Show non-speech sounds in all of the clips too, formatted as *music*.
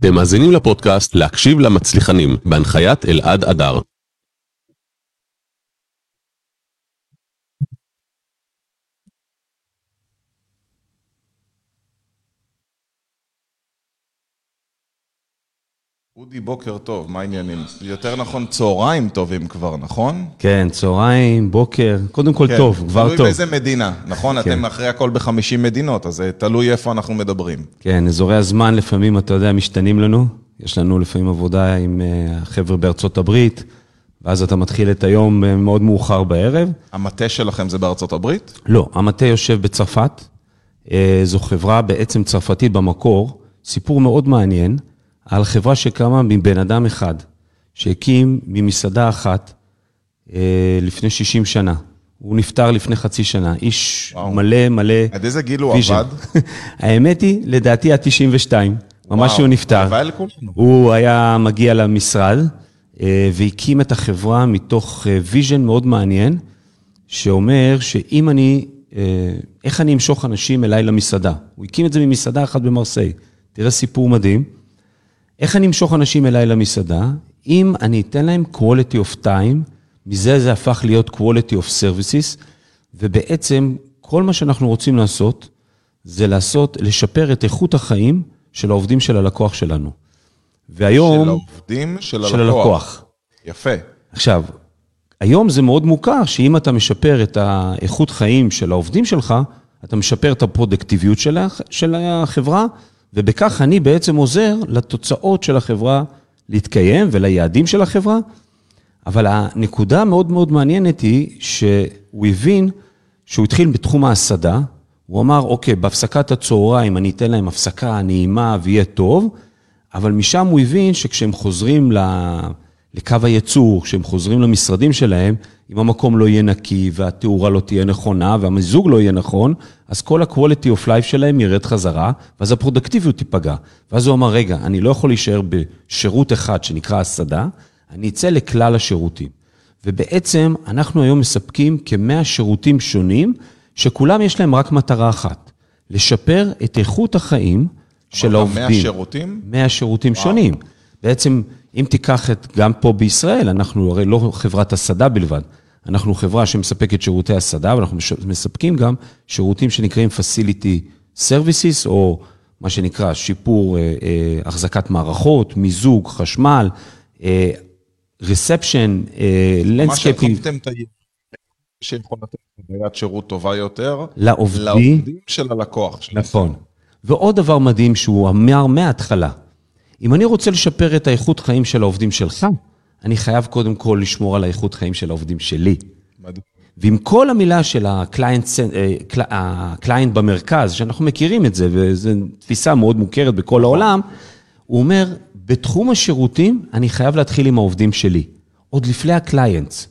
אתם מאזינים לפודקאסט להקשיב למצליחנים, בהנחיית אלעד אדר. אודי, בוקר טוב, מה העניינים? יותר נכון, צהריים טובים כבר, נכון? כן, צהריים, בוקר, קודם כל כן, טוב, כבר תלוי טוב. באיזה מדינה, נכון? כן. אתם אחרי הכל ב-50 מדינות, אז אה, תלוי איפה אנחנו מדברים. כן, אזורי הזמן לפעמים, אתה יודע, משתנים לנו. יש לנו לפעמים עבודה עם אה, החבר'ה בארצות הברית, ואז אתה מתחיל את היום אה, מאוד מאוחר בערב. המטה שלכם זה בארצות הברית? לא, המטה יושב בצרפת. זו חברה בעצם צרפתית במקור, סיפור מאוד מעניין, על חברה שקמה מבן אדם אחד, שהקים ממסעדה אחת אה, לפני 60 שנה. הוא נפטר לפני חצי שנה, איש וואו. מלא מלא עד איזה גיל הוא vision. עבד? *laughs* האמת היא, לדעתי עד 92, ממש שהוא נפטר. הוא היה מגיע למשרד אה, והקים את החברה מתוך אה, vision מאוד מעניין, שאומר שאם אני, אה, איך אני אמשוך אנשים אליי למסעדה? הוא הקים את זה ממסעדה אחת במרסיי. תראה סיפור מדהים. איך אני אמשוך אנשים אליי למסעדה? אם אני אתן להם quality of time, מזה זה הפך להיות quality of services, ובעצם כל מה שאנחנו רוצים לעשות, זה לעשות, לשפר את איכות החיים של העובדים של הלקוח שלנו. והיום... של העובדים של הלקוח. של הלקוח. יפה. עכשיו, היום זה מאוד מוכר שאם אתה משפר את האיכות חיים של העובדים שלך, אתה משפר את הפרודקטיביות של החברה, ובכך אני בעצם עוזר לתוצאות של החברה להתקיים וליעדים של החברה. אבל הנקודה המאוד מאוד מעניינת היא שהוא הבין שהוא התחיל בתחום ההסעדה, הוא אמר, אוקיי, בהפסקת הצהריים אני אתן להם הפסקה נעימה ויהיה טוב, אבל משם הוא הבין שכשהם חוזרים. לקו הייצור, כשהם חוזרים למשרדים שלהם, אם המקום לא יהיה נקי והתאורה לא תהיה נכונה והמיזוג לא יהיה נכון, אז כל ה-quality of life שלהם ירד חזרה, ואז הפרודקטיביות תיפגע. ואז הוא אמר, רגע, אני לא יכול להישאר בשירות אחד שנקרא הסעדה, אני אצא לכלל השירותים. ובעצם אנחנו היום מספקים כמאה שירותים שונים, שכולם יש להם רק מטרה אחת, לשפר את איכות החיים של העובדים. 100 שירותים? 100 שירותים שונים. בעצם, אם תיקח את, גם פה בישראל, אנחנו הרי לא חברת הסעדה בלבד, אנחנו חברה שמספקת שירותי הסעדה, ואנחנו מספקים גם שירותים שנקראים Facility Services, או מה שנקרא שיפור, אה, אה, החזקת מערכות, מיזוג, חשמל, אה, Reception, אה, מה Landscaping, שהרחבתם את ה... שיכול לתת חוויית שירות טובה יותר. לעובדים. לעובדים של הלקוח. שלכם. נכון. ועוד דבר מדהים שהוא אמר מההתחלה, אם אני רוצה לשפר את האיכות חיים של העובדים שלך, אני חייב קודם כל לשמור על האיכות חיים של העובדים שלי. מדהים. ועם כל המילה של ה client, אה, קל- ה client במרכז, שאנחנו מכירים את זה, וזו תפיסה מאוד מוכרת בכל העולם, הוא אומר, בתחום השירותים, אני חייב להתחיל עם העובדים שלי, עוד לפני ה clients.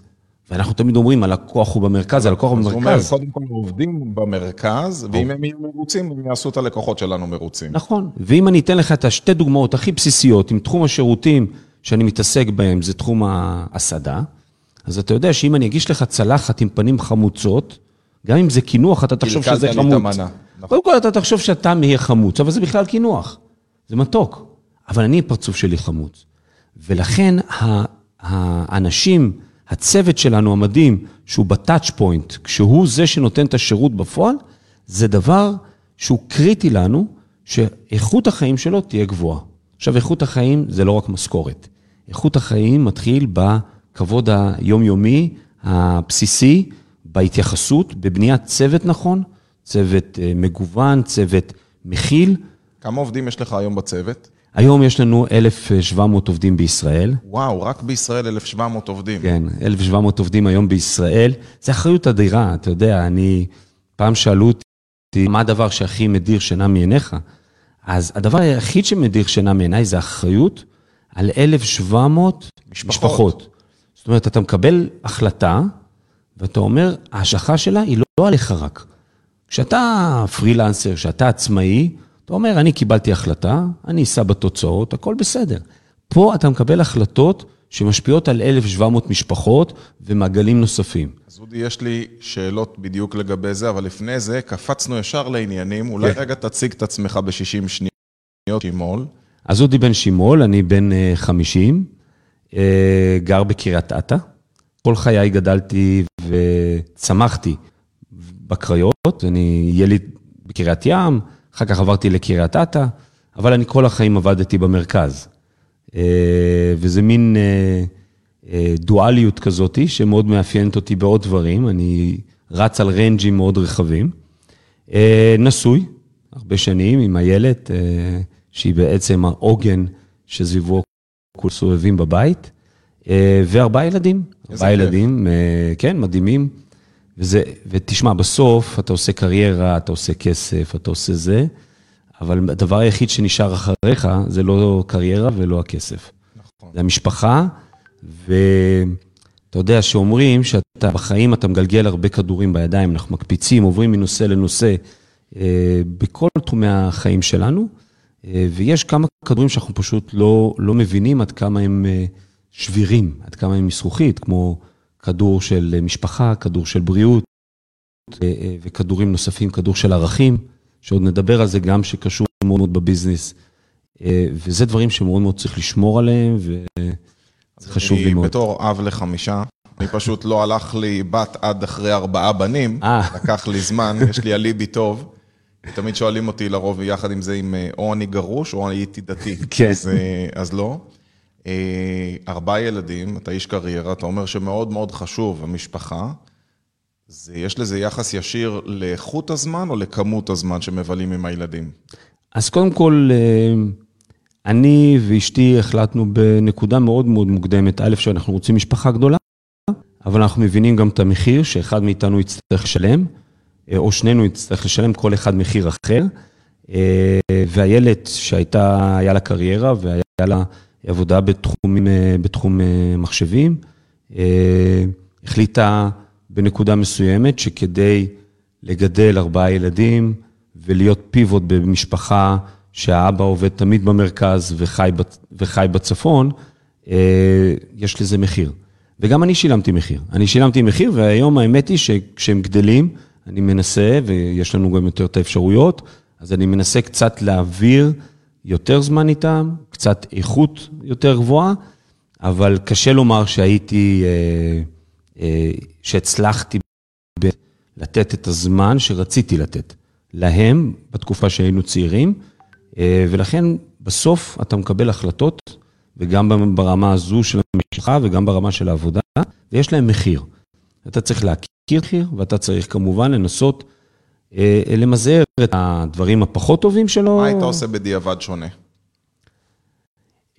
ואנחנו תמיד אומרים, הלקוח הוא במרכז, הלקוח הוא אז הוא אומר, במרכז. קודם כל עובדים במרכז, ואם הם יהיו מרוצים, הם יעשו את הלקוחות שלנו מרוצים. נכון, ואם אני אתן לך את השתי דוגמאות הכי בסיסיות, עם תחום השירותים שאני מתעסק בהם, זה תחום ההסעדה, אז אתה יודע שאם אני אגיש לך צלחת עם פנים חמוצות, גם אם זה קינוח, אתה תחשוב שזה חמוץ. נכון. קודם כל אתה תחשוב שהטעם יהיה חמוץ, אבל זה בכלל קינוח, זה מתוק. אבל אני, הפרצוף שלי חמוץ. ולכן האנשים, הצוות שלנו המדהים, שהוא בטאצ' פוינט, כשהוא זה שנותן את השירות בפועל, זה דבר שהוא קריטי לנו, שאיכות החיים שלו תהיה גבוהה. עכשיו, איכות החיים זה לא רק משכורת. איכות החיים מתחיל בכבוד היומיומי, הבסיסי, בהתייחסות, בבניית צוות נכון, צוות אה, מגוון, צוות מכיל. כמה עובדים יש לך היום בצוות? היום יש לנו 1,700 עובדים בישראל. וואו, רק בישראל 1,700 עובדים. כן, 1,700 עובדים היום בישראל. זה אחריות אדירה, אתה יודע, אני... פעם שאלו אותי, מה הדבר שהכי מדיר שינה מעיניך? אז הדבר היחיד שמדיר שינה מעיניי זה אחריות על 1,700 משפחות. משפחות. זאת אומרת, אתה מקבל החלטה, ואתה אומר, ההשלכה שלה היא לא עליך רק. כשאתה פרילנסר, כשאתה עצמאי, אתה אומר, אני קיבלתי החלטה, אני אשא בתוצאות, הכל בסדר. פה אתה מקבל החלטות שמשפיעות על 1,700 משפחות ומעגלים נוספים. אז אודי, יש לי שאלות בדיוק לגבי זה, אבל לפני זה קפצנו ישר לעניינים. אולי כן. רגע תציג את עצמך ב-60 שניות, שימול. אז אודי בן שימול, אני בן אה, 50, אה, גר בקריית אתא. כל חיי גדלתי וצמחתי בקריות, אני ילד בקריית ים, אחר כך עברתי לקריית אתא, אבל אני כל החיים עבדתי במרכז. אה, וזה מין אה, אה, דואליות כזאת, שמאוד מאפיינת אותי בעוד דברים. אני רץ על ריינג'ים מאוד רחבים. נשוי, הרבה שנים, עם איילת, שהיא בעצם העוגן שסביבו כול סובבים בבית, וארבעה ילדים. ארבעה. ילדים, כן, מדהימים. וזה, ותשמע, בסוף אתה עושה קריירה, אתה עושה כסף, אתה עושה זה, אבל הדבר היחיד שנשאר אחריך זה לא קריירה ולא הכסף. נכון. זה המשפחה, ואתה יודע שאומרים שאתה בחיים אתה מגלגל הרבה כדורים בידיים, אנחנו מקפיצים, עוברים מנושא לנושא אה, בכל תחומי החיים שלנו, אה, ויש כמה כדורים שאנחנו פשוט לא, לא מבינים עד כמה הם אה, שבירים, עד כמה הם מזכוכית, כמו כדור של משפחה, כדור של בריאות, וכדורים נוספים, כדור של ערכים, שעוד נדבר על זה גם שקשור מאוד מאוד בביזנס. אה, וזה דברים שמאוד מאוד צריך לשמור עליהם, וזה חשוב לי אני מאוד. בתור אב לחמישה, אני פשוט לא הלך לי בת עד אחרי ארבעה בנים, אה. לקח לי זמן, יש לי אליבי טוב. תמיד שואלים אותי לרוב יחד עם זה אם אה, או אני גרוש או הייתי דתי. *laughs* כן. אז, אז לא. ארבעה ילדים, אתה איש קריירה, אתה אומר שמאוד מאוד חשוב המשפחה. זה, יש לזה יחס ישיר לאיכות הזמן או לכמות הזמן שמבלים עם הילדים? אז קודם כל, אה, אני ואשתי החלטנו בנקודה מאוד מאוד מוקדמת, א', שאנחנו רוצים משפחה גדולה, אבל אנחנו מבינים גם את המחיר שאחד מאיתנו יצטרך לשלם, אה, או שנינו יצטרך לשלם כל אחד מחיר אחר. אה, והילד שהייתה, היה לה קריירה והיה לה עבודה בתחום אה, מחשבים, החליטה בנקודה מסוימת שכדי לגדל ארבעה ילדים ולהיות פיבוט במשפחה שהאבא עובד תמיד במרכז וחי, וחי בצפון, אה, יש לזה מחיר. וגם אני שילמתי מחיר. אני שילמתי מחיר, והיום האמת היא שכשהם גדלים, אני מנסה, ויש לנו גם יותר את האפשרויות, אז אני מנסה קצת להעביר יותר זמן איתם, קצת איכות יותר גבוהה, אבל קשה לומר שהייתי, אה, שהצלחתי ב- לתת את הזמן שרציתי לתת להם בתקופה שהיינו צעירים, אה, ולכן בסוף אתה מקבל החלטות, וגם ברמה הזו של המשפחה וגם ברמה של העבודה, ויש להם מחיר. אתה צריך להכיר מחיר, ואתה צריך כמובן לנסות אה, למזער את הדברים הפחות טובים שלו. מה היית עושה בדיעבד שונה?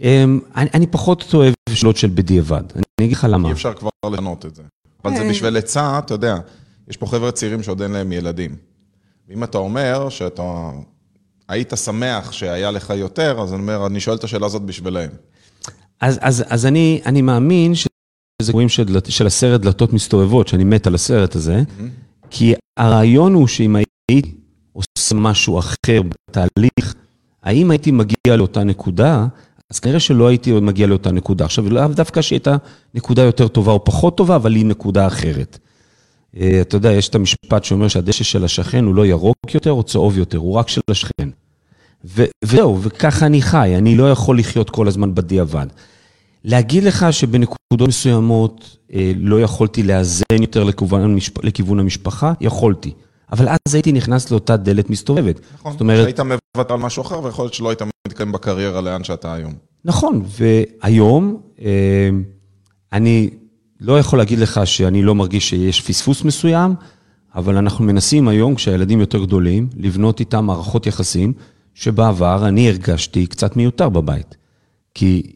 אמ, אני, אני פחות אוהב שאלות של בדיעבד. אני אגיד לך למה. אי אפשר כבר לשנות את זה. אבל אה. זה בשביל עצה, אתה יודע, יש פה חבר'ה צעירים שעוד אין להם ילדים. ואם אתה אומר שאתה היית שמח שהיה לך יותר, אז אני אומר, אני שואל את השאלה הזאת בשבילהם. אז, אז, אז אני, אני מאמין שזה קוראים של, של הסרט דלתות מסתובבות, שאני מת על הסרט הזה, כי הרעיון הוא שאם הייתי עושה משהו אחר בתהליך, האם הייתי מגיע לאותה נקודה, אז כנראה שלא הייתי מגיע לאותה נקודה. עכשיו, לאו דווקא שהייתה נקודה יותר טובה או פחות טובה, אבל היא נקודה אחרת. אה, אתה יודע, יש את המשפט שאומר שהדשא של השכן הוא לא ירוק יותר או צהוב יותר, הוא רק של השכן. וזהו, וככה אני חי, אני לא יכול לחיות כל הזמן בדיעבד. להגיד לך שבנקודות מסוימות אה, לא יכולתי לאזן יותר לכיוון. לכיוון המשפחה, יכולתי. אבל אז הייתי נכנס לאותה דלת מסתובבת. נכון, זאת אומרת, שהיית מוותר על משהו אחר, ויכול להיות שלא היית מתקיים בקריירה לאן שאתה היום. נכון, והיום אה, אני לא יכול להגיד לך שאני לא מרגיש שיש פספוס מסוים, אבל אנחנו מנסים היום, כשהילדים יותר גדולים, לבנות איתם מערכות יחסים, שבעבר אני הרגשתי קצת מיותר בבית. כי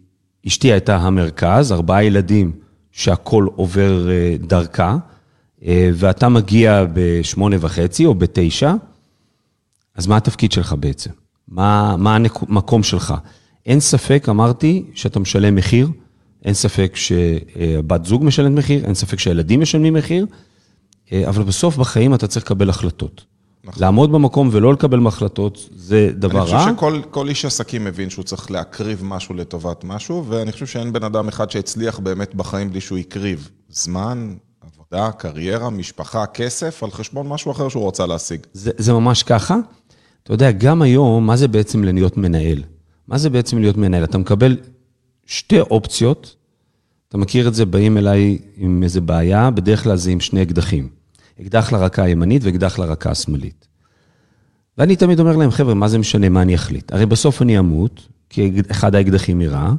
אשתי הייתה המרכז, ארבעה ילדים שהכול עובר אה, דרכה, ואתה מגיע בשמונה וחצי או בתשע, אז מה התפקיד שלך בעצם? מה, מה המקום שלך? אין ספק, אמרתי, שאתה משלם מחיר, אין ספק שבת זוג משלמת מחיר, אין ספק שהילדים משלמים מחיר, אה, אבל בסוף בחיים אתה צריך לקבל החלטות. נכון. לעמוד במקום ולא לקבל החלטות זה דבר אני רע. חושב שכל כל איש עסקים מבין שהוא צריך להקריב משהו לטובת משהו, ואני חושב שאין בן אדם אחד שהצליח באמת בחיים בלי שהוא הקריב זמן, עבודה, קריירה, משפחה, כסף, על חשבון משהו אחר שהוא רוצה להשיג. זה, זה ממש ככה. אתה יודע, גם היום, מה זה בעצם להיות מנהל? מה זה בעצם להיות מנהל? אתה מקבל שתי אופציות, אתה מכיר את זה, באים אליי עם איזה בעיה, בדרך כלל זה עם שני אקדחים. אקדח לרקה הימנית ואקדח לרקה השמאלית. ואני תמיד אומר להם, חבר'ה, מה זה משנה מה אני אחליט? הרי בסוף אני אמות, כי אחד האקדחים יירה,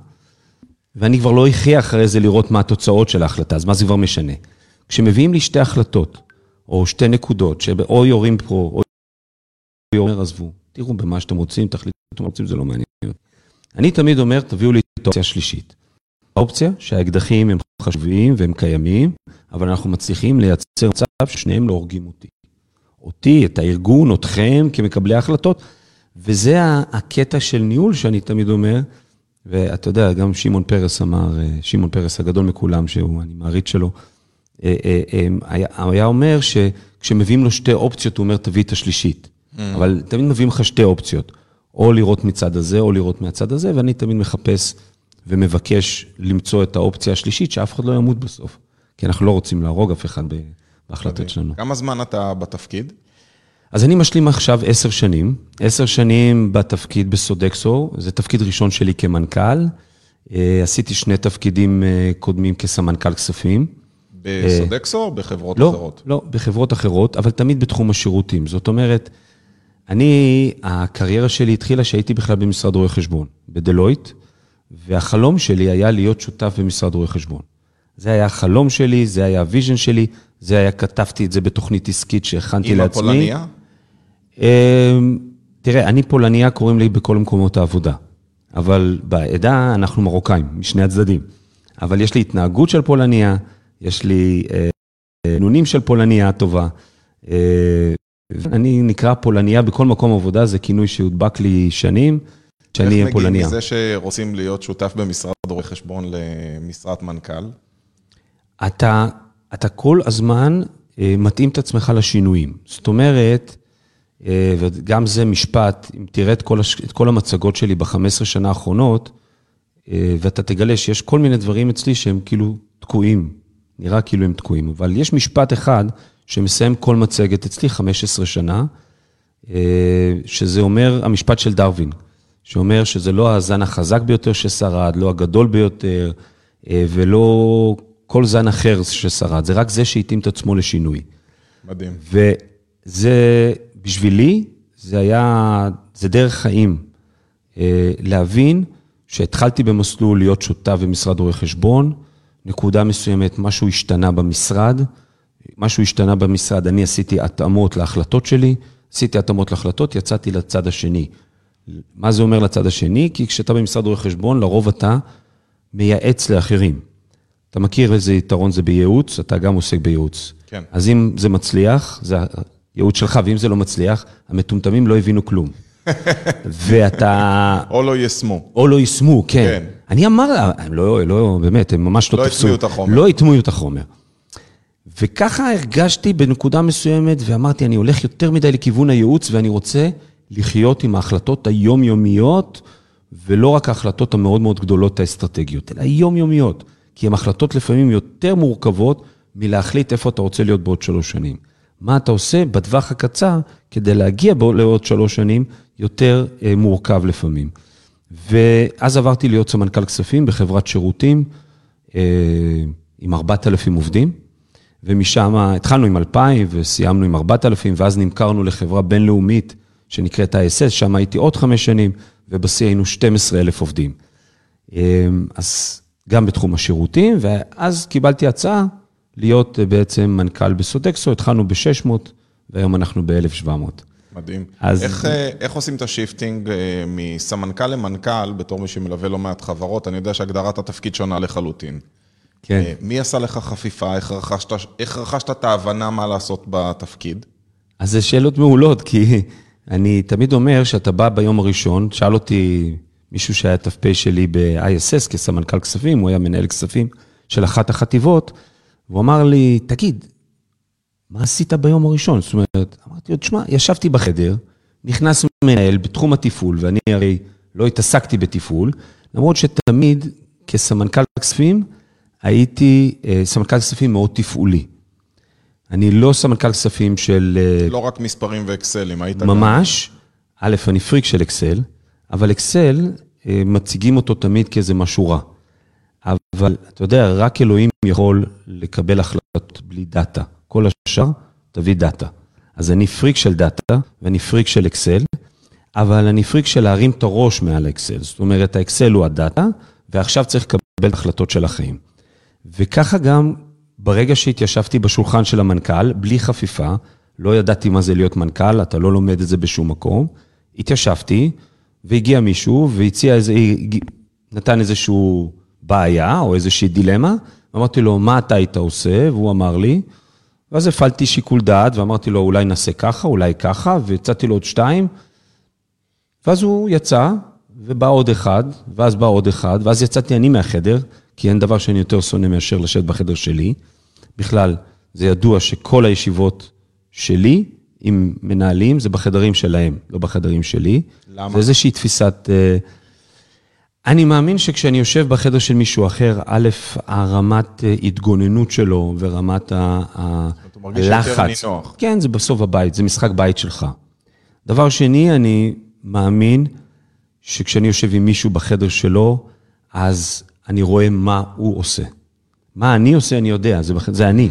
ואני כבר לא אחיה אחרי זה לראות מה התוצאות של ההחלטה, אז מה זה כבר משנה? כשמביאים לי שתי החלטות, או שתי נקודות, שאו יורים פה, או יורים, עזבו, תראו במה שאתם רוצים, תחליטו מה אתם רוצים, זה לא מעניין. אני תמיד אומר, תביאו לי את האופציה השלישית. האופציה שהאקדחים הם חשובים והם קיימים, אבל אנחנו מצליחים לייצר מצב ששניהם לא הורגים אותי. אותי, את הארגון, אתכם, כמקבלי ההחלטות, וזה הקטע של ניהול שאני תמיד אומר, ואתה יודע, גם שמעון פרס אמר, אה, שמעון פרס הגדול מכולם, שהוא, אני מעריץ שלו, היה, היה אומר שכשמביאים לו שתי אופציות, הוא אומר, תביא את השלישית. Mm. אבל תמיד מביאים לך שתי אופציות, או לראות מצד הזה, או לראות מהצד הזה, ואני תמיד מחפש ומבקש למצוא את האופציה השלישית, שאף אחד לא ימות בסוף. כי אנחנו לא רוצים להרוג אף אחד בהחלטות שלנו. כמה זמן אתה בתפקיד? אז אני משלים עכשיו עשר שנים, עשר שנים בתפקיד בסודקסו, זה תפקיד ראשון שלי כמנכ"ל. אה, עשיתי שני תפקידים אה, קודמים כסמנכ"ל כספים. בסודקסו או בחברות לא, אחרות? לא, בחברות אחרות, אבל תמיד בתחום השירותים. זאת אומרת, אני, הקריירה שלי התחילה שהייתי בכלל במשרד רואי חשבון, בדלויט, והחלום שלי היה להיות שותף במשרד רואי חשבון. זה היה החלום שלי, זה היה ה vision שלי, זה היה, כתבתי את זה בתוכנית עסקית שהכנתי לעצמי. עם הפולניה? אמ, תראה, אני פולניה, קוראים לי בכל מקומות העבודה. אבל בעדה אנחנו מרוקאים, משני הצדדים. אבל יש לי התנהגות של פולניה, יש לי אה, נונים של פולניה טובה. אה, אני נקרא פולניה בכל מקום עבודה, זה כינוי שהודבק לי שנים, שאני אהיה פולניה. איך מגיעים מזה שרוצים להיות שותף במשרד רואי חשבון למשרת מנכ"ל? אתה, אתה כל הזמן אה, מתאים את עצמך לשינויים. זאת אומרת, וגם זה משפט, אם תראה את כל, הש... את כל המצגות שלי ב-15 שנה האחרונות, ואתה תגלה שיש כל מיני דברים אצלי שהם כאילו תקועים, נראה כאילו הם תקועים, אבל יש משפט אחד שמסיים כל מצגת אצלי 15 שנה, שזה אומר, המשפט של דרווין, שאומר שזה לא הזן החזק ביותר ששרד, לא הגדול ביותר, ולא כל זן אחר ששרד, זה רק זה שהתאים את עצמו לשינוי. מדהים. וזה, בשבילי, זה היה, זה דרך חיים. אה, להבין שהתחלתי במסלול להיות שותף במשרד רואי חשבון, נקודה מסוימת, משהו השתנה במשרד, משהו השתנה במשרד, אני עשיתי התאמות להחלטות שלי, עשיתי התאמות להחלטות, יצאתי לצד השני. מה זה אומר לצד השני? כי כשאתה במשרד רואי חשבון, לרוב אתה מייעץ לאחרים. אתה מכיר איזה יתרון זה בייעוץ, אתה גם עוסק בייעוץ. כן. אז אם זה מצליח, זה הייעוץ שלך, ואם זה לא מצליח, המטומטמים לא הבינו כלום. ואתה... או לא יישמו. או לא יישמו, כן. כן. אני אמר, הם לא, לא, באמת, הם ממש לא, לא תפסו. הטמיעו את החומר. לא הטמיעו את החומר. וככה הרגשתי בנקודה מסוימת, ואמרתי, אני הולך יותר מדי לכיוון הייעוץ, ואני רוצה לחיות עם ההחלטות היומיומיות, ולא רק ההחלטות המאוד מאוד גדולות האסטרטגיות, אלא היומיומיות. כי הן החלטות לפעמים יותר מורכבות מלהחליט איפה אתה רוצה להיות בעוד שלוש שנים. מה אתה עושה בטווח הקצר כדי להגיע לעוד שלוש שנים יותר אה, מורכב לפעמים. ואז עברתי להיות סמנכ"ל כספים בחברת שירותים אה, עם 4,000 עובדים, ומשם התחלנו עם 2,000 וסיימנו עם 4,000, ואז נמכרנו לחברה בינלאומית שנקראת ISS, שם הייתי עוד חמש שנים, ובשיא היינו 12,000 עובדים. אה, אז גם בתחום השירותים, ואז קיבלתי הצעה להיות אה, בעצם מנכ"ל בסודקסו, התחלנו ב-600, והיום אנחנו ב-1,700. מדהים. אז- איך, אה, איך עושים את ה shifting אה, מסמנכ"ל למנכ"ל, בתור מי שמלווה לא מעט חברות? אני יודע שהגדרת התפקיד שונה לחלוטין. כן. מי עשה לך חפיפה? איך רכשת, איך רכשת את ההבנה מה לעשות בתפקיד? אז זה שאלות מעולות, כי אני תמיד אומר שאתה בא ביום הראשון, שאל אותי מישהו שהיה ת"פ שלי ב-ISS כסמנכ"ל כספים, הוא היה מנהל כספים של אחת החטיבות, והוא אמר לי, תגיד, מה עשית ביום הראשון? זאת אומרת, אמרתי לו, תשמע, ישבתי בחדר, נכנס מנהל בתחום התפעול, ואני הרי לא התעסקתי בתפעול, למרות שתמיד כסמנכ"ל כספים, הייתי אה, סמנכ"ל כספים מאוד תפעולי. אני לא סמנכ"ל כספים של... אה, לא רק מספרים ואקסלים, היית. ממש, א', אני פריק של אקסל, אבל אקסל, אה, מציגים אותו תמיד כאיזה משהו רע. אבל אתה יודע, רק אלוהים יכול לקבל החלטות בלי data. כל השאר, תביא data. אז אני פריק של data ואני פריק של אקסל, אבל אני פריק של להרים את הראש מעל האקסל. זאת אומרת, האקסל הוא ה data, ועכשיו צריך לקבל החלטות של החיים. וככה גם ברגע שהתיישבתי בשולחן של המנכ"ל, בלי חפיפה, לא ידעתי מה זה להיות מנכ"ל, אתה לא לומד את זה בשום מקום, התיישבתי, והגיע מישהו והציע איזה, נתן איזשהו בעיה או איזושהי דילמה, אמרתי לו, מה אתה היית עושה? והוא אמר לי, ואז הפעלתי שיקול דעת ואמרתי לו, אולי נעשה ככה, אולי ככה, והצעתי לו עוד שתיים, ואז הוא יצא, ובא עוד אחד, ואז בא עוד אחד, ואז יצאתי אני מהחדר, כי אין דבר שאני יותר שונא מאשר לשבת בחדר שלי. בכלל, זה ידוע שכל הישיבות שלי עם מנהלים זה בחדרים שלהם, לא בחדרים שלי. למה? זה איזושהי תפיסת... אה, אני מאמין שכשאני יושב בחדר של מישהו אחר, א', הרמת אה, התגוננות שלו ורמת הלחץ. כן, זה בסוף הבית, זה משחק בית שלך. דבר שני, אני מאמין שכשאני יושב עם מישהו בחדר שלו, אז אני רואה מה הוא עושה. מה אני עושה, אני יודע, זה, בח- זה אני,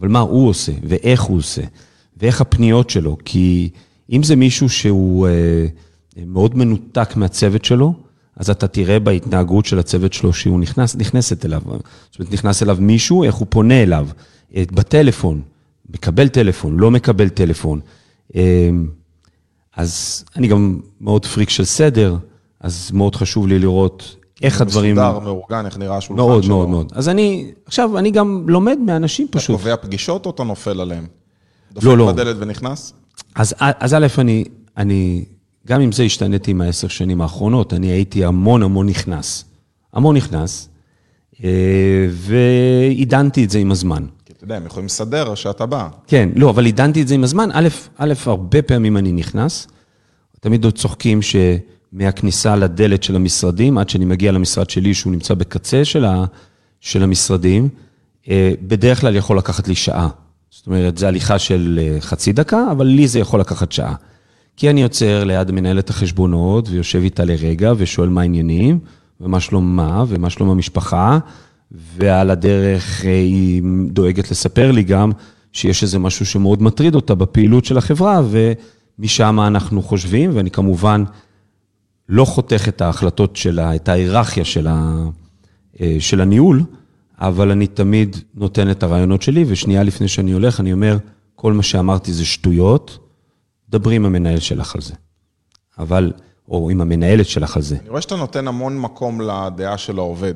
אבל מה הוא עושה, ואיך הוא עושה, ואיך הפניות שלו. כי אם זה מישהו שהוא אה, מאוד מנותק מהצוות שלו, אז אתה תראה בהתנהגות של הצוות שלו שהוא נכנס, נכנסת אליו. זאת אומרת, נכנס אליו מישהו, איך הוא פונה אליו, אה, בטלפון, מקבל טלפון, לא מקבל טלפון. אה, אז אני גם מאוד פריק של סדר, אז מאוד חשוב לי לראות איך הדברים... מסודר, מאורגן, איך נראה השולחן מאוד, שלו. מאוד, מאוד. אז אני, עכשיו, אני גם לומד מאנשים אתה פשוט. קובע פגישות או אתה נופל עליהם? לא, לא. דופק בדלת ונכנס? אז, אז א', אני, אני, גם עם זה השתניתי עם העשר שנים האחרונות, אני הייתי המון המון נכנס. המון נכנס, אה, ועידנתי את זה עם הזמן. כי אתה יודע, הם יכולים לסדר שאתה בא. כן, לא, אבל עידנתי את זה עם הזמן. א', א', הרבה פעמים אני נכנס, תמיד עוד צוחקים שמהכניסה לדלת של המשרדים, עד שאני מגיע למשרד שלי, שהוא נמצא בקצה של, ה, של המשרדים, אה, בדרך כלל יכול לקחת לי שעה. זאת אומרת, זו הליכה של אה, חצי דקה, אבל לי זה יכול לקחת שעה. כי אני עוצר ליד מנהלת החשבונות, ויושב איתה לרגע, ושואל מה העניינים, ומה שלומה, ומה שלום המשפחה, ועל הדרך אה, היא דואגת לספר לי גם שיש איזה משהו שמאוד מטריד אותה בפעילות של החברה, ומשם אנחנו חושבים, ואני כמובן לא חותך את ההחלטות שלה, את ההיררכיה של, אה, של הניהול, אבל אני תמיד נותן את הרעיונות שלי, ושנייה לפני שאני הולך, אני אומר, כל מה שאמרתי זה שטויות, דברי עם המנהל שלך על זה. אבל, או עם המנהלת שלך על זה. אני רואה שאתה נותן המון מקום לדעה של העובד.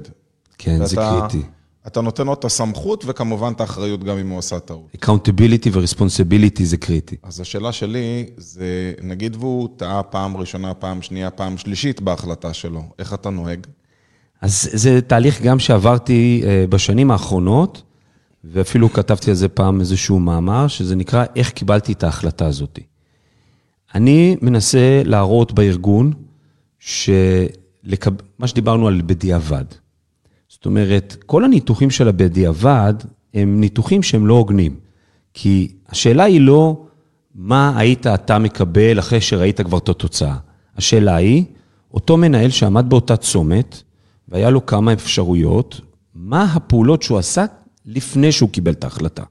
כן, זה ואתה- קריטי. אתה נותן לו את הסמכות וכמובן את האחריות גם אם הוא עשה טעות. accountability ו-responsibility זה קריטי. אז השאלה שלי זה, נגיד והוא טעה פעם ראשונה, פעם שנייה, פעם שלישית בהחלטה שלו, איך אתה נוהג? אז זה תהליך גם שעברתי אה, בשנים האחרונות, ואפילו כתבתי על זה פעם איזשהו מאמר, שזה נקרא איך קיבלתי את ההחלטה הזאת. אני מנסה להראות בארגון, שלקב... מה שדיברנו על בדיעבד. זאת אומרת, כל הניתוחים של הבדיעבד הם ניתוחים שהם לא הוגנים. כי השאלה היא לא מה היית אתה מקבל אחרי שראית כבר את התוצאה. השאלה היא, אותו מנהל שעמד באותה צומת, והיה לו כמה אפשרויות, מה הפעולות שהוא עשה לפני שהוא קיבל את ההחלטה.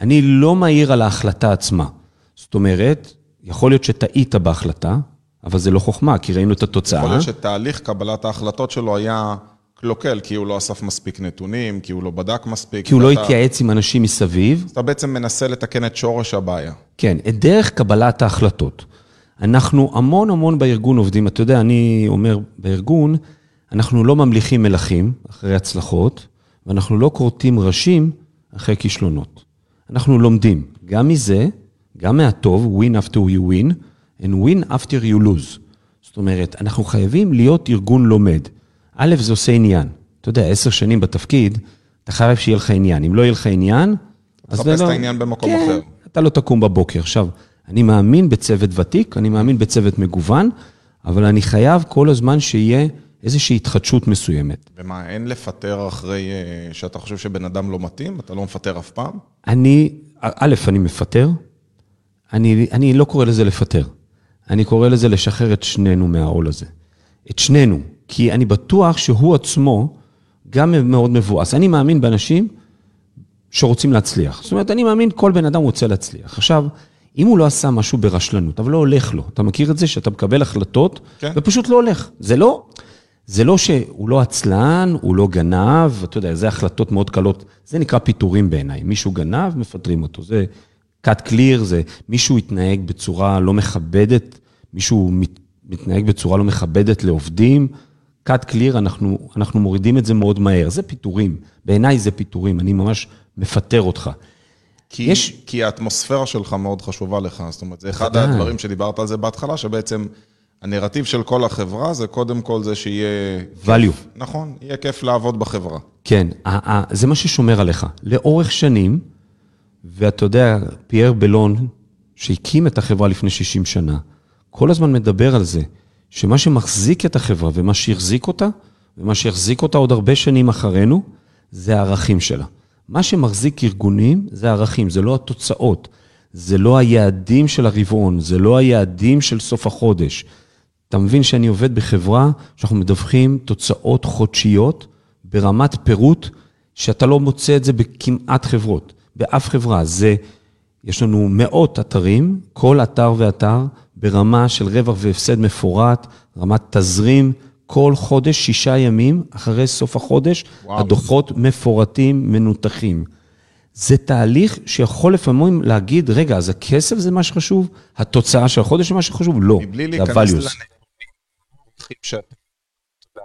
אני לא מעיר על ההחלטה עצמה. זאת אומרת, יכול להיות שטעית בהחלטה, אבל זה לא חוכמה, כי ראינו את התוצאה. יכול להיות שתהליך קבלת ההחלטות שלו היה קלוקל, כי הוא לא אסף מספיק נתונים, כי הוא לא בדק מספיק. כי הוא לא ואתה- התייעץ עם אנשים מסביב. אז אתה בעצם מנסה לתקן את שורש הבעיה. כן, את דרך קבלת ההחלטות. אנחנו המון המון בארגון עובדים, אתה יודע, אני אומר בארגון, אנחנו לא ממליכים מלכים אחרי הצלחות, ואנחנו לא כורתים ראשים אחרי כישלונות. אנחנו לומדים גם מזה, גם מהטוב, win after you win, and win after you lose. זאת אומרת, אנחנו חייבים להיות ארגון לומד. א', זה עושה עניין. אתה יודע, עשר שנים בתפקיד, אתה חייב שיהיה לך עניין. אם לא יהיה לך עניין, אז תחפש זה את לא- העניין במקום כן, אחר. אתה לא תקום בבוקר. עכשיו, אני מאמין בצוות ותיק, אני מאמין בצוות מגוון, אבל אני חייב כל הזמן שיהיה איזושהי התחדשות מסוימת. ומה, אין לפטר אחרי אה, שאתה חושב שבן אדם לא מתאים? אתה לא מפטר אף פעם? אני, א', אני מפטר, אני, אני לא קורא לזה לפטר, אני קורא לזה לשחרר את שנינו מהעול הזה. את שנינו. כי אני בטוח שהוא עצמו גם מאוד מבואס. אני מאמין באנשים שרוצים להצליח. זאת אומרת, אני מאמין כל בן אדם רוצה להצליח. עכשיו, אם הוא לא עשה משהו ברשלנות, אבל לא הולך לו, אתה מכיר את זה שאתה מקבל החלטות, כן. ופשוט לא הולך. זה לא, זה לא שהוא לא עצלן, הוא לא גנב, אתה יודע, זה החלטות מאוד קלות, זה נקרא פיטורים בעיניי. מישהו גנב, מפטרים אותו. זה cut clear, זה מישהו התנהג בצורה לא מכבדת, מישהו מת, מתנהג בצורה לא מכבדת לעובדים, cut clear, אנחנו, אנחנו מורידים את זה מאוד מהר. זה פיטורים. בעיניי זה פיטורים, אני ממש מפטר אותך. כי, יש-. כי האטמוספירה שלך מאוד חשובה לך, זאת אומרת, זה אחד בוודאי. הדברים שדיברת על זה בהתחלה, שבעצם הנרטיב של כל החברה זה קודם כל זה שיהיה... value. נכון, יהיה כיף לעבוד בחברה. כן, זה מה ששומר עליך. לאורך שנים, ואתה יודע, פייר בלון, שהקים את החברה לפני 60 שנה, כל הזמן מדבר על זה, שמה שמחזיק את החברה ומה שהחזיק אותה, ומה שיחזיק אותה עוד הרבה שנים אחרינו, זה הערכים שלה. מה שמחזיק ארגונים זה הערכים, זה לא התוצאות, זה לא היעדים של הרבעון, זה לא היעדים של סוף החודש. אתה מבין שאני עובד בחברה שאנחנו מדווחים תוצאות חודשיות ברמת פירוט, שאתה לא מוצא את זה בכמעט חברות, באף חברה. זה, יש לנו מאות אתרים, כל אתר ואתר ברמה של רווח והפסד מפורט, רמת תזרים, כל חודש, שישה ימים, אחרי סוף החודש, וואו. הדוחות מפורטים, מנותחים. זה תהליך שיכול לפעמים להגיד, רגע, אז הכסף זה מה שחשוב? התוצאה של החודש זה מה שחשוב? לא, מבלי זה ה-values. לנתונים,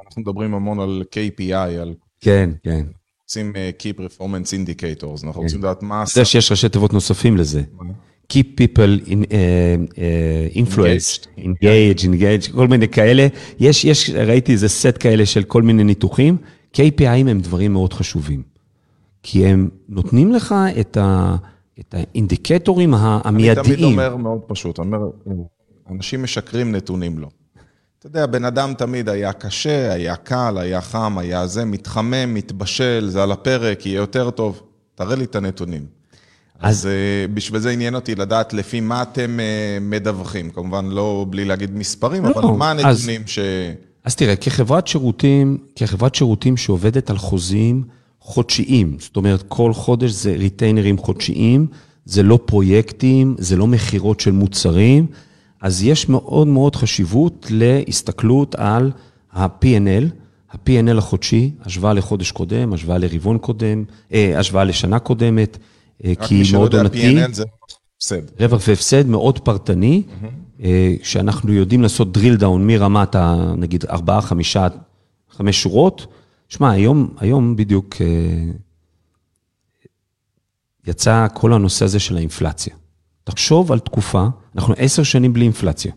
אנחנו מדברים המון על KPI, על כן, כן. רוצים אה, Key Performance Indicators, אנחנו רוצים לדעת מה זה שיש ראשי תיבות נוספים לזה. Keep people in, uh, influenced, engage, engage, כל מיני כאלה. יש, יש, ראיתי איזה סט כאלה של כל מיני ניתוחים. KPI הם דברים מאוד חשובים. כי הם נותנים לך את, ה, את האינדיקטורים ה- אני תמיד המיידיים. אומר מאוד פשוט, אני אומר, אנשים משקרים, נתונים לא. אתה יודע, בן אדם תמיד היה קשה, היה קל, היה חם, היה זה, מתחמם, מתבשל, זה על הפרק, יהיה יותר טוב. תראה לי את הנתונים. אז, אז uh, בשביל זה עניין אותי לדעת לפי מה אתם uh, מדווחים. כמובן, לא בלי להגיד מספרים, לא, אבל מה אז- הנתונים ש... אז תראה, כחברת שירותים, כחברת שירותים שעובדת על חוזים חודשיים, זאת אומרת, כל חודש זה ריטיינרים חודשיים, זה לא פרויקטים, זה לא מכירות של מוצרים, אז יש מאוד מאוד חשיבות להסתכלות על ה-P&L, ה-P&L החודשי, השוואה לחודש קודם, השוואה לרבעון קודם, אה, השוואה לשנה קודמת, אה, רק כי מי היא שלא מאוד יודע, עונתי. P&L זה הפסד. רווח והפסד מאוד פרטני, אה, שאנחנו יודעים לעשות drill down מרמת, ה, נגיד, ארבעה, חמישה, חמש שורות. שמע, היום, היום בדיוק אה, יצא כל הנושא הזה של האינפלציה. תחשוב על תקופה, אנחנו עשר שנים בלי אינפלציה.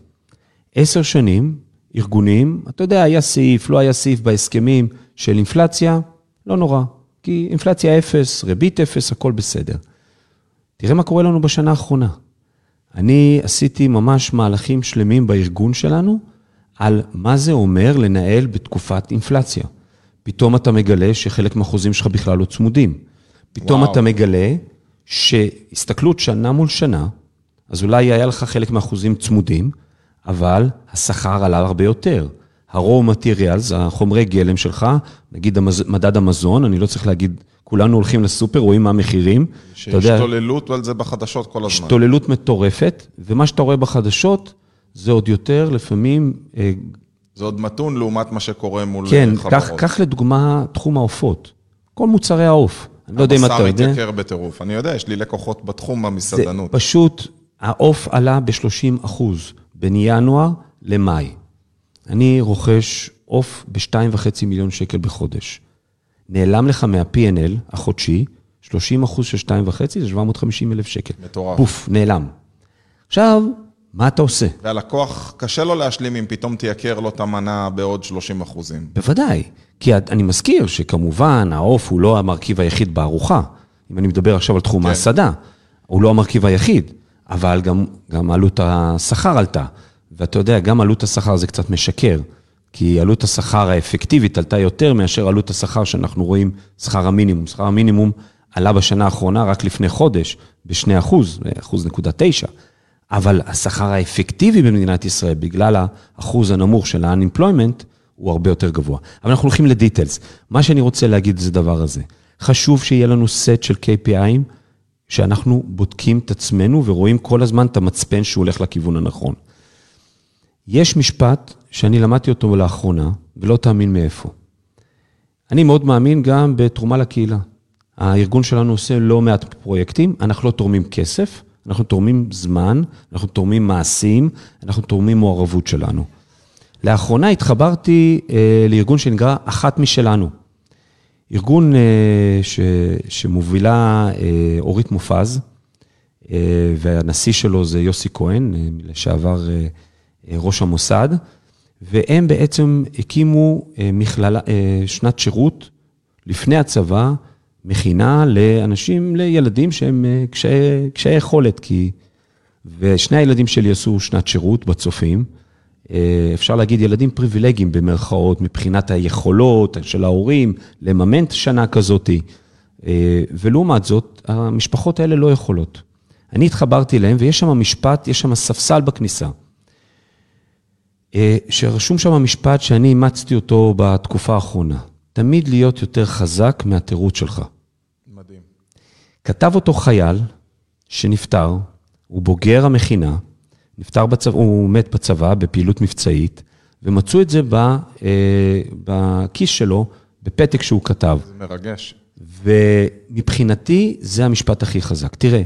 עשר שנים, ארגונים, אתה יודע, היה סעיף, לא היה סעיף בהסכמים של אינפלציה, לא נורא, כי אינפלציה אפס, ריבית אפס, הכל בסדר. תראה מה קורה לנו בשנה האחרונה. אני עשיתי ממש מהלכים שלמים בארגון שלנו על מה זה אומר לנהל בתקופת אינפלציה. פתאום אתה מגלה שחלק מהחוזים שלך בכלל לא צמודים. פתאום וואו. אתה מגלה שהסתכלות שנה מול שנה, אז אולי היה לך חלק מהחוזים צמודים, אבל השכר עלה הרבה יותר. ה-raw materials, החומרי גלם שלך, נגיד המז... מדד המזון, אני לא צריך להגיד, כולנו הולכים לסופר, רואים מה המחירים. אתה יודע, שהשתוללות על זה בחדשות כל הזמן. השתוללות מטורפת, ומה שאתה רואה בחדשות, זה עוד יותר לפעמים, אה, זה עוד מתון לעומת מה שקורה מול כן, אה, חברות. קח, קח לדוגמה תחום העופות. כל מוצרי העוף. אני לא יודע אם אתה הבשר יודע. מתייקר בטירוף. אני יודע, יש לי לקוחות בתחום זה במסעדנות. פשוט, העוף עלה ב-30 אחוז בין ינואר למאי. אני רוכש עוף ב-2.5 מיליון שקל בחודש. נעלם לך מה-P&L החודשי, 30 אחוז של 2.5 זה 750 אלף שקל. מטורף. פוף, נעלם. עכשיו, מה אתה עושה? והלקוח, קשה לו להשלים אם פתאום תייקר לו את המנה בעוד 30 אחוזים. בוודאי, כי אני מזכיר שכמובן העוף הוא לא המרכיב היחיד בארוחה. אם אני מדבר עכשיו על תחום כן. ההסעדה, הוא לא המרכיב היחיד, אבל גם, גם עלות השכר עלתה. ואתה יודע, גם עלות השכר זה קצת משקר, כי עלות השכר האפקטיבית עלתה יותר מאשר עלות השכר שאנחנו רואים, שכר המינימום. שכר המינימום עלה בשנה האחרונה, רק לפני חודש, ב-2 אחוז, אחוז נקודה. אבל השכר האפקטיבי במדינת ישראל, בגלל האחוז הנמוך של ה-unemployment, הוא הרבה יותר גבוה. אבל אנחנו הולכים לדיטלס. מה שאני רוצה להגיד זה דבר הזה. חשוב שיהיה לנו סט של KPI'ים, שאנחנו בודקים את עצמנו ורואים כל הזמן את המצפן שהוא הולך לכיוון הנכון. יש משפט שאני למדתי אותו לאחרונה, ולא תאמין מאיפה. אני מאוד מאמין גם בתרומה לקהילה. הארגון שלנו עושה לא מעט פרויקטים, אנחנו לא תורמים כסף, אנחנו תורמים זמן, אנחנו תורמים מעשים, אנחנו תורמים מעורבות שלנו. לאחרונה התחברתי אה, לארגון שנקרא אחת משלנו. ארגון אה, ש, שמובילה אה, אורית מופז, אה, והנשיא שלו זה יוסי כהן, לשעבר ראש המוסד, והם בעצם הקימו מכללה, שנת שירות לפני הצבא, מכינה לאנשים, לילדים שהם קשיי יכולת, כי... ושני הילדים שלי עשו שנת שירות בצופים. אה, אפשר להגיד ילדים פריבילגיים במרכאות, מבחינת היכולות של ההורים, לממן את השנה כזאת. אה, ולעומת זאת, המשפחות האלה לא יכולות. אני התחברתי אליהם, ויש שם משפט, יש שם ספסל בכניסה. אה, שרשום שם משפט שאני אימצתי אותו בתקופה האחרונה. תמיד להיות יותר חזק מהתירוץ שלך. מדהים. כתב אותו חייל שנפטר, הוא בוגר המכינה, נפטר בצבא, הוא מת בצבא בפעילות מבצעית, ומצאו את זה ב, אה, בכיס שלו, בפתק שהוא כתב. זה מרגש. ומבחינתי, זה המשפט הכי חזק. תראה,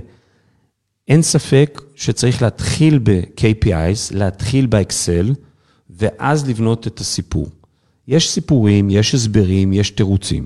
אין ספק שצריך להתחיל ב-KPIs, להתחיל באקסל, ואז לבנות את הסיפור. יש סיפורים, יש הסברים, יש תירוצים,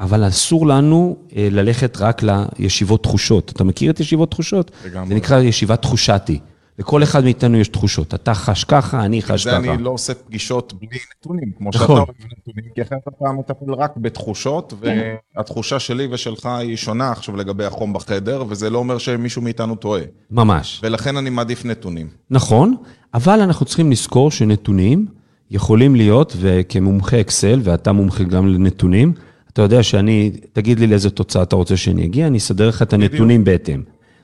אבל אסור לנו אה, ללכת רק לישיבות תחושות. אתה מכיר את ישיבות תחושות? לגמרי. זה נקרא ישיבת תחושתי. לכל אחד מאיתנו יש תחושות. אתה חש ככה, אני חש ככה. אני לא עושה פגישות בלי נתונים, כמו נכון. שאתה אוהב נתונים, כי אחרת אתה מטפל רק בתחושות, והתחושה שלי ושלך היא שונה עכשיו לגבי החום בחדר, וזה לא אומר שמישהו מאיתנו טועה. ממש. ולכן אני מעדיף נתונים. נכון, אבל אנחנו צריכים לזכור שנתונים יכולים להיות, וכמומחה אקסל, ואתה מומחה גם לנתונים, אתה יודע שאני, תגיד לי לאיזה תוצאה אתה רוצה שאני אגיע, אני אסדר לך את הנתונים בהתאם.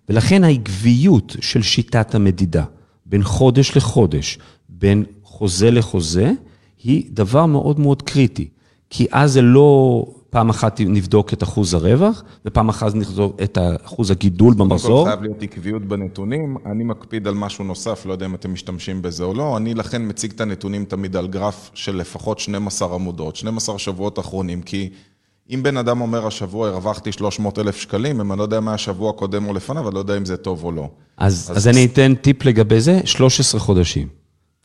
ולכן העקביות של שיטת המדידה, בין חודש לחודש, בין חוזה לחוזה, היא דבר מאוד מאוד קריטי. כי אז זה לא פעם אחת נבדוק את אחוז הרווח, ופעם אחת נבדוק את אחוז הגידול קודם במחזור. כל חייב להיות עקביות בנתונים, אני מקפיד על משהו נוסף, לא יודע אם אתם משתמשים בזה או לא, אני לכן מציג את הנתונים תמיד על גרף של לפחות 12 עמודות, 12 שבועות אחרונים, כי אם בן אדם אומר השבוע הרווחתי 300 אלף שקלים, אם אני לא יודע מה השבוע הקודם או לפניו, אני לא יודע אם זה טוב או לא. אז, אז- אז אני אתן טיפ לגבי זה, 13 חודשים.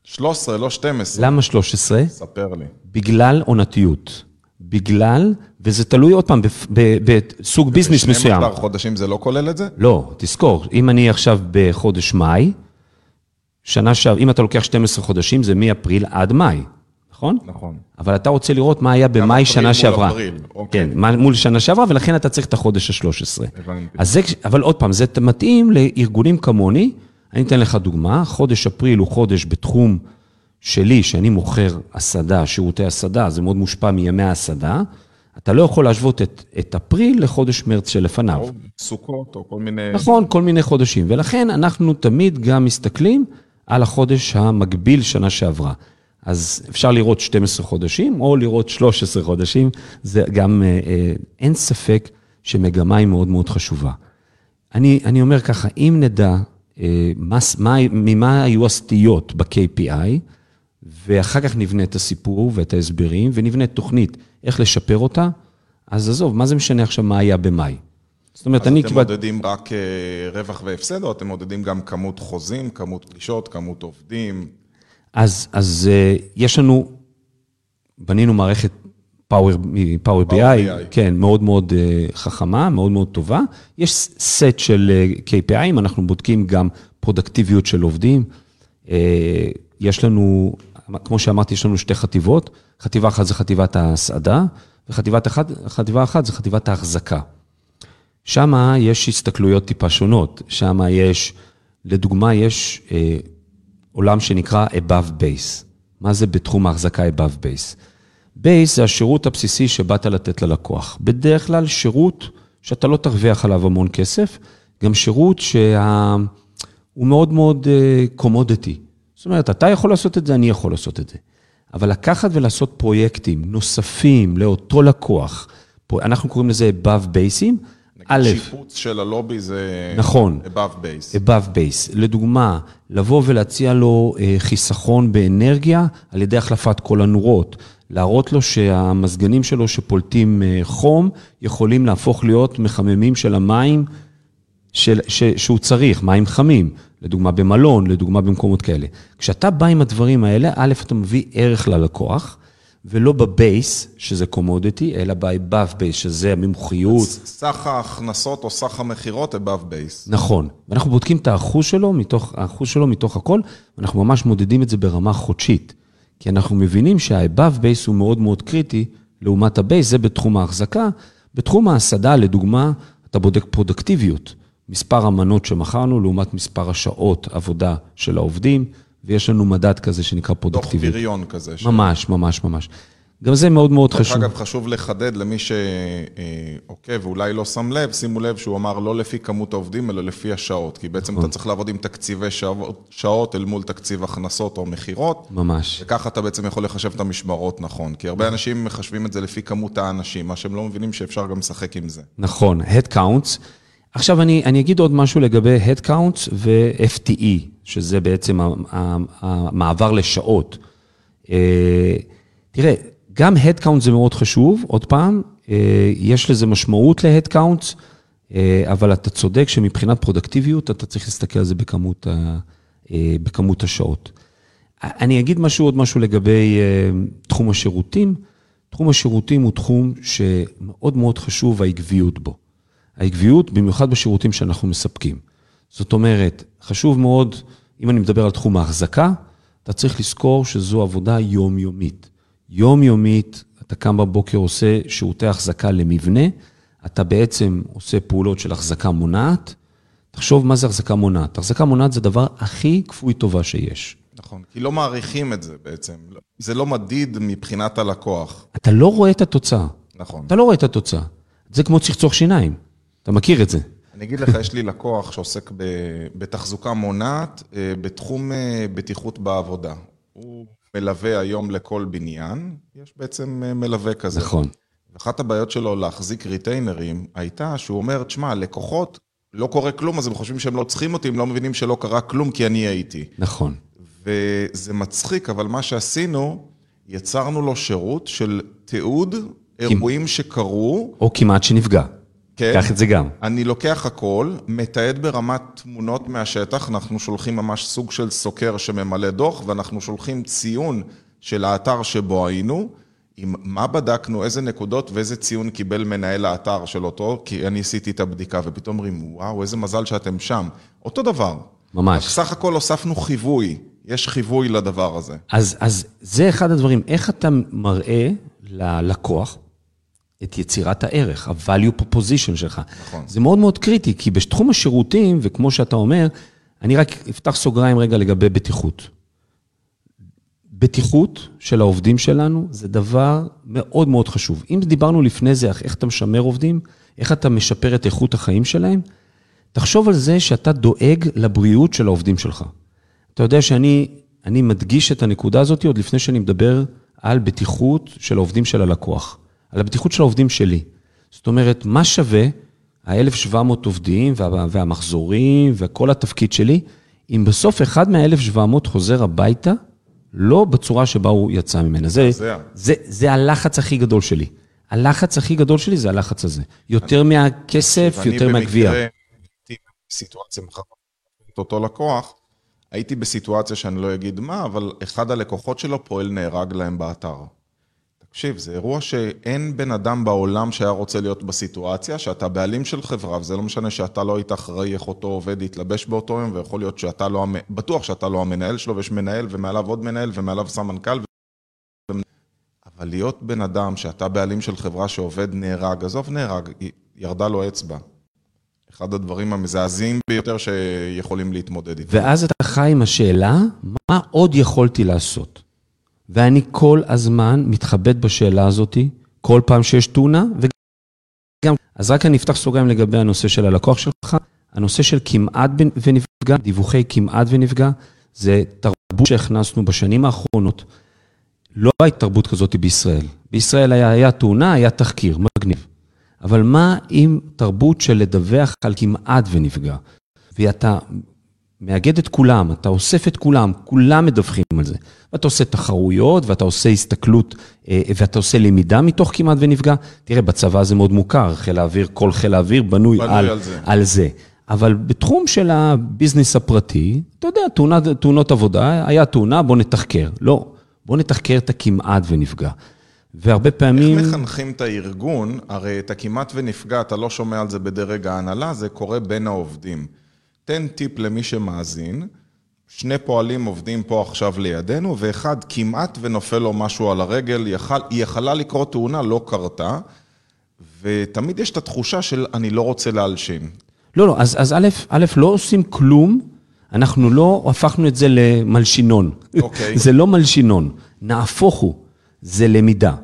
13, לא 12. למה 13? ספר לי. בגלל עונתיות. בגלל, וזה תלוי עוד פעם בסוג ביזנס מסוים. 12 חודשים זה לא כולל את זה? לא, תזכור, אם אני עכשיו בחודש מאי, שנה שעברה, אם אתה לוקח 12 חודשים, זה מאפריל עד מאי, נכון? נכון. אבל אתה רוצה לראות מה היה במאי שנה מול שעברה. אפריל, אוקיי. כן, מה- מול שנה שעברה, ולכן אתה צריך את החודש ה-13. הבנתי. זה, אבל עוד פעם, זה מתאים לארגונים כמוני. אני אתן לך דוגמה, חודש אפריל הוא חודש בתחום שלי, שאני מוכר הסעדה, שירותי הסעדה, זה מאוד מושפע מימי ההסעדה. אתה לא יכול להשוות את, את אפריל לחודש מרץ שלפניו. או סוכות או כל מיני... נכון, כל מיני חודשים. ולכן אנחנו תמיד גם מסתכלים על החודש המקביל שנה שעברה. אז אפשר לראות 12 חודשים, או לראות 13 חודשים, זה גם, אה, אה, אין ספק שמגמה היא מאוד מאוד חשובה. אני, אני אומר ככה, אם נדע אה, מה, מה, ממה היו הסטיות ב-KPI, ואחר כך נבנה את הסיפור ואת ההסברים, ונבנה תוכנית איך לשפר אותה, אז עזוב, מה זה משנה עכשיו מה היה במאי? זאת אומרת, אז אני אתם קיבלתי... מודדים רק אה, רווח והפסד, או אתם מודדים גם כמות חוזים, כמות פגישות, כמות עובדים? אז, אז uh, יש לנו, בנינו מערכת פאוור, פאוור BI. כן, מאוד מאוד uh, חכמה, מאוד מאוד טובה. יש סט של uh, KPIים, אנחנו בודקים גם פרודקטיביות של עובדים. יש לנו, כמו שאמרתי, יש לנו שתי חטיבות. חטיבה אחת זה חטיבת ההסעדה, וחטיבת אחת, זה חטיבת ההחזקה. שם יש הסתכלויות טיפה שונות. שם יש, לדוגמה, יש אה, עולם שנקרא above base. מה זה בתחום ההחזקה above base? base זה השירות הבסיסי שבאת לתת ללקוח. בדרך כלל שירות שאתה לא תרוויח עליו המון כסף, גם שירות שהוא מאוד מאוד קומודיטי. זאת אומרת, אתה יכול לעשות את זה, אני יכול לעשות את זה. אבל לקחת ולעשות פרויקטים נוספים לאותו לקוח, אנחנו קוראים לזה above basin, שיפוץ של הלובי זה... נכון. above base. above base. לדוגמה, לבוא ולהציע לו אה, חיסכון באנרגיה על ידי החלפת כל הנורות. להראות לו שהמזגנים שלו שפולטים אה, חום, יכולים להפוך להיות מחממים של המים של, ש, שהוא צריך, מים חמים, לדוגמה במלון, לדוגמה במקומות כאלה. כשאתה בא עם הדברים האלה, א', אתה מביא ערך ללקוח, ולא בבייס, שזה קומודיטי, אלא ב-above base, שזה המומחיות. סך ההכנסות או סך המכירות above base. נכון, ואנחנו בודקים את האחוז שלו, מתוך, האחוז שלו מתוך הכל, ואנחנו ממש מודדים את זה ברמה חודשית. כי אנחנו מבינים שה-above base הוא מאוד מאוד קריטי לעומת ה-base, זה בתחום ההחזקה. בתחום ההסעדה, לדוגמה, אתה בודק פרודקטיביות. מספר המנות שמכרנו לעומת מספר השעות עבודה של העובדים, ויש לנו מדד כזה שנקרא דוח פרודקטיביות. פריון כזה. ממש, ממש, ממש. גם זה מאוד מאוד דרך חשוב. אגב, חשוב לחדד למי שעוקב ואולי לא שם לב, שימו לב שהוא אמר לא לפי כמות העובדים, אלא לפי השעות. כי בעצם נכון. אתה צריך לעבוד עם תקציבי שעות, שעות אל מול תקציב הכנסות או מכירות, ממש. וככה אתה בעצם יכול לחשב את המשמרות נכון. כי הרבה אנשים מחשבים את זה לפי כמות האנשים, מה שהם לא מבינים שאפשר גם לשחק עם זה. נכון, Head Counts. עכשיו אני, אני אגיד עוד משהו לגבי Head Counts ו-FTE, שזה בעצם המעבר לשעות. אה, תראה, גם Head Count זה מאוד חשוב, עוד פעם, אה, יש לזה משמעות ל-Head Counts, אה, אבל אתה צודק שמבחינת פרודקטיביות, אתה צריך להסתכל על זה בכמות, ה- בכמות השעות. אני אגיד משהו, עוד משהו לגבי תחום השירותים. תחום השירותים הוא תחום שמאוד מאוד חשוב העקביות בו. העקביות, במיוחד בשירותים שאנחנו מספקים. זאת אומרת, חשוב מאוד, אם אני מדבר על תחום ההחזקה, אתה צריך לזכור שזו עבודה יומיומית. יומיומית, אתה קם בבוקר, עושה שירותי החזקה למבנה, אתה בעצם עושה פעולות של החזקה מונעת. תחשוב מה זה החזקה מונעת. החזקה מונעת זה הדבר הכי כפוי טובה שיש. נכון, כי לא מעריכים את זה בעצם. זה לא מדיד מבחינת הלקוח. אתה לא רואה את התוצאה. נכון. אתה לא רואה את התוצאה. זה כמו צחצוח שיניים. אתה מכיר את זה. אני אגיד לך, יש לי לקוח שעוסק בתחזוקה מונעת אה, בתחום אה, בטיחות בעבודה. הוא מלווה היום לכל בניין, יש בעצם אה, מלווה כזה. נכון. אחת הבעיות שלו להחזיק ריטיינרים הייתה שהוא אומר, תשמע, לקוחות, לא קורה כלום, אז הם חושבים שהם לא צריכים אותי, הם לא מבינים שלא קרה כלום כי אני הייתי. נכון. וזה מצחיק, אבל מה שעשינו, יצרנו לו שירות של תיעוד אירועים שקרו, או כמעט שנפגע. כן. קח את זה גם. אני לוקח הכל, מתעד ברמת תמונות מהשטח, אנחנו שולחים ממש סוג של סוקר שממלא דוח, ואנחנו שולחים ציון של האתר שבו היינו, עם מה בדקנו, איזה נקודות ואיזה ציון קיבל מנהל האתר של אותו, כי אני עשיתי את הבדיקה, ופתאום אומרים, וואו, איזה מזל שאתם שם. אותו דבר. ממש. סך הכל הוספנו חיווי, יש חיווי לדבר הזה. אז, אז זה אחד הדברים, איך אתה מראה ללקוח את יצירת הערך, ה-value proposition שלך. נכון. זה מאוד מאוד קריטי, כי בתחום השירותים, וכמו שאתה אומר, אני רק אפתח סוגריים רגע לגבי בטיחות. בטיחות של העובדים שלנו זה דבר מאוד מאוד חשוב. אם דיברנו לפני זה, איך אתה משמר עובדים, איך אתה משפר את איכות החיים שלהם, תחשוב על זה שאתה דואג לבריאות של העובדים שלך. אתה יודע שאני אני מדגיש את הנקודה הזאת עוד לפני שאני מדבר על בטיחות של העובדים של הלקוח, על הבטיחות של העובדים שלי. זאת אומרת, מה שווה ה-1,700 עובדים וה, והמחזורים וכל התפקיד שלי, אם בסוף אחד מה-1,700 חוזר הביתה, לא בצורה שבה הוא יצא ממנה. זה, זה- זה, זה הלחץ הכי גדול שלי. הלחץ הכי גדול שלי זה הלחץ הזה. יותר מהכסף, יותר מהגבייה. ואני במקרה הייתי בסיטואציה, מחר את אותו לקוח, הייתי בסיטואציה שאני לא אגיד מה, אבל אחד הלקוחות שלו פועל נהרג להם באתר. תקשיב, זה אירוע שאין בן אדם בעולם שהיה רוצה להיות בסיטואציה, שאתה בעלים של חברה, וזה לא משנה שאתה לא היית אחראי איך אותו עובד יתלבש באותו יום, ויכול להיות שאתה לא, בטוח שאתה לא המנהל שלו, ויש מנהל, ומעליו עוד מנהל, ומעליו סמנכ"ל. ו- אבל להיות בן אדם שאתה בעלים של חברה שעובד נהרג, עזוב נהרג, ירדה לו אצבע. אחד הדברים המזעזעים ביותר שיכולים להתמודד איתם. ואז אתה חי עם השאלה, מה עוד יכולתי לעשות? ואני כל הזמן מתחבט בשאלה הזאת, כל פעם שיש תאונה, וגם... אז רק אני אפתח סוגריים לגבי הנושא של הלקוח שלך. הנושא של כמעט ונפגע, דיווחי כמעט ונפגע, זה תרבות שהכנסנו בשנים האחרונות. לא הייתה תרבות כזאת בישראל. בישראל היה, היה תאונה, היה תחקיר, מגניב. אבל מה עם תרבות של לדווח על כמעט ונפגע? ואתה מאגד את כולם, אתה אוסף את כולם, כולם מדווחים על זה. ואתה עושה תחרויות, ואתה עושה הסתכלות, אה, ואתה עושה למידה מתוך כמעט ונפגע. תראה, בצבא זה מאוד מוכר, חיל האוויר, כל חיל האוויר בנוי, בנוי על, על זה. על זה. אבל בתחום של הביזנס הפרטי, אתה יודע, תאונת, תאונות עבודה, היה תאונה, בוא נתחקר. לא, בוא נתחקר את הכמעט ונפגע. והרבה פעמים... איך מחנכים את הארגון? הרי אתה כמעט ונפגע, אתה לא שומע על זה בדרג ההנהלה, זה קורה בין העובדים. תן טיפ למי שמאזין, שני פועלים עובדים פה עכשיו לידינו, ואחד כמעט ונופל לו משהו על הרגל, יכל, היא יכלה לקרות תאונה, לא קרתה, ותמיד יש את התחושה של אני לא רוצה להלשין. לא, לא, אז, אז א', א', לא עושים כלום, אנחנו לא הפכנו את זה למלשינון. אוקיי. *laughs* זה לא מלשינון, נהפוך הוא, זה למידה.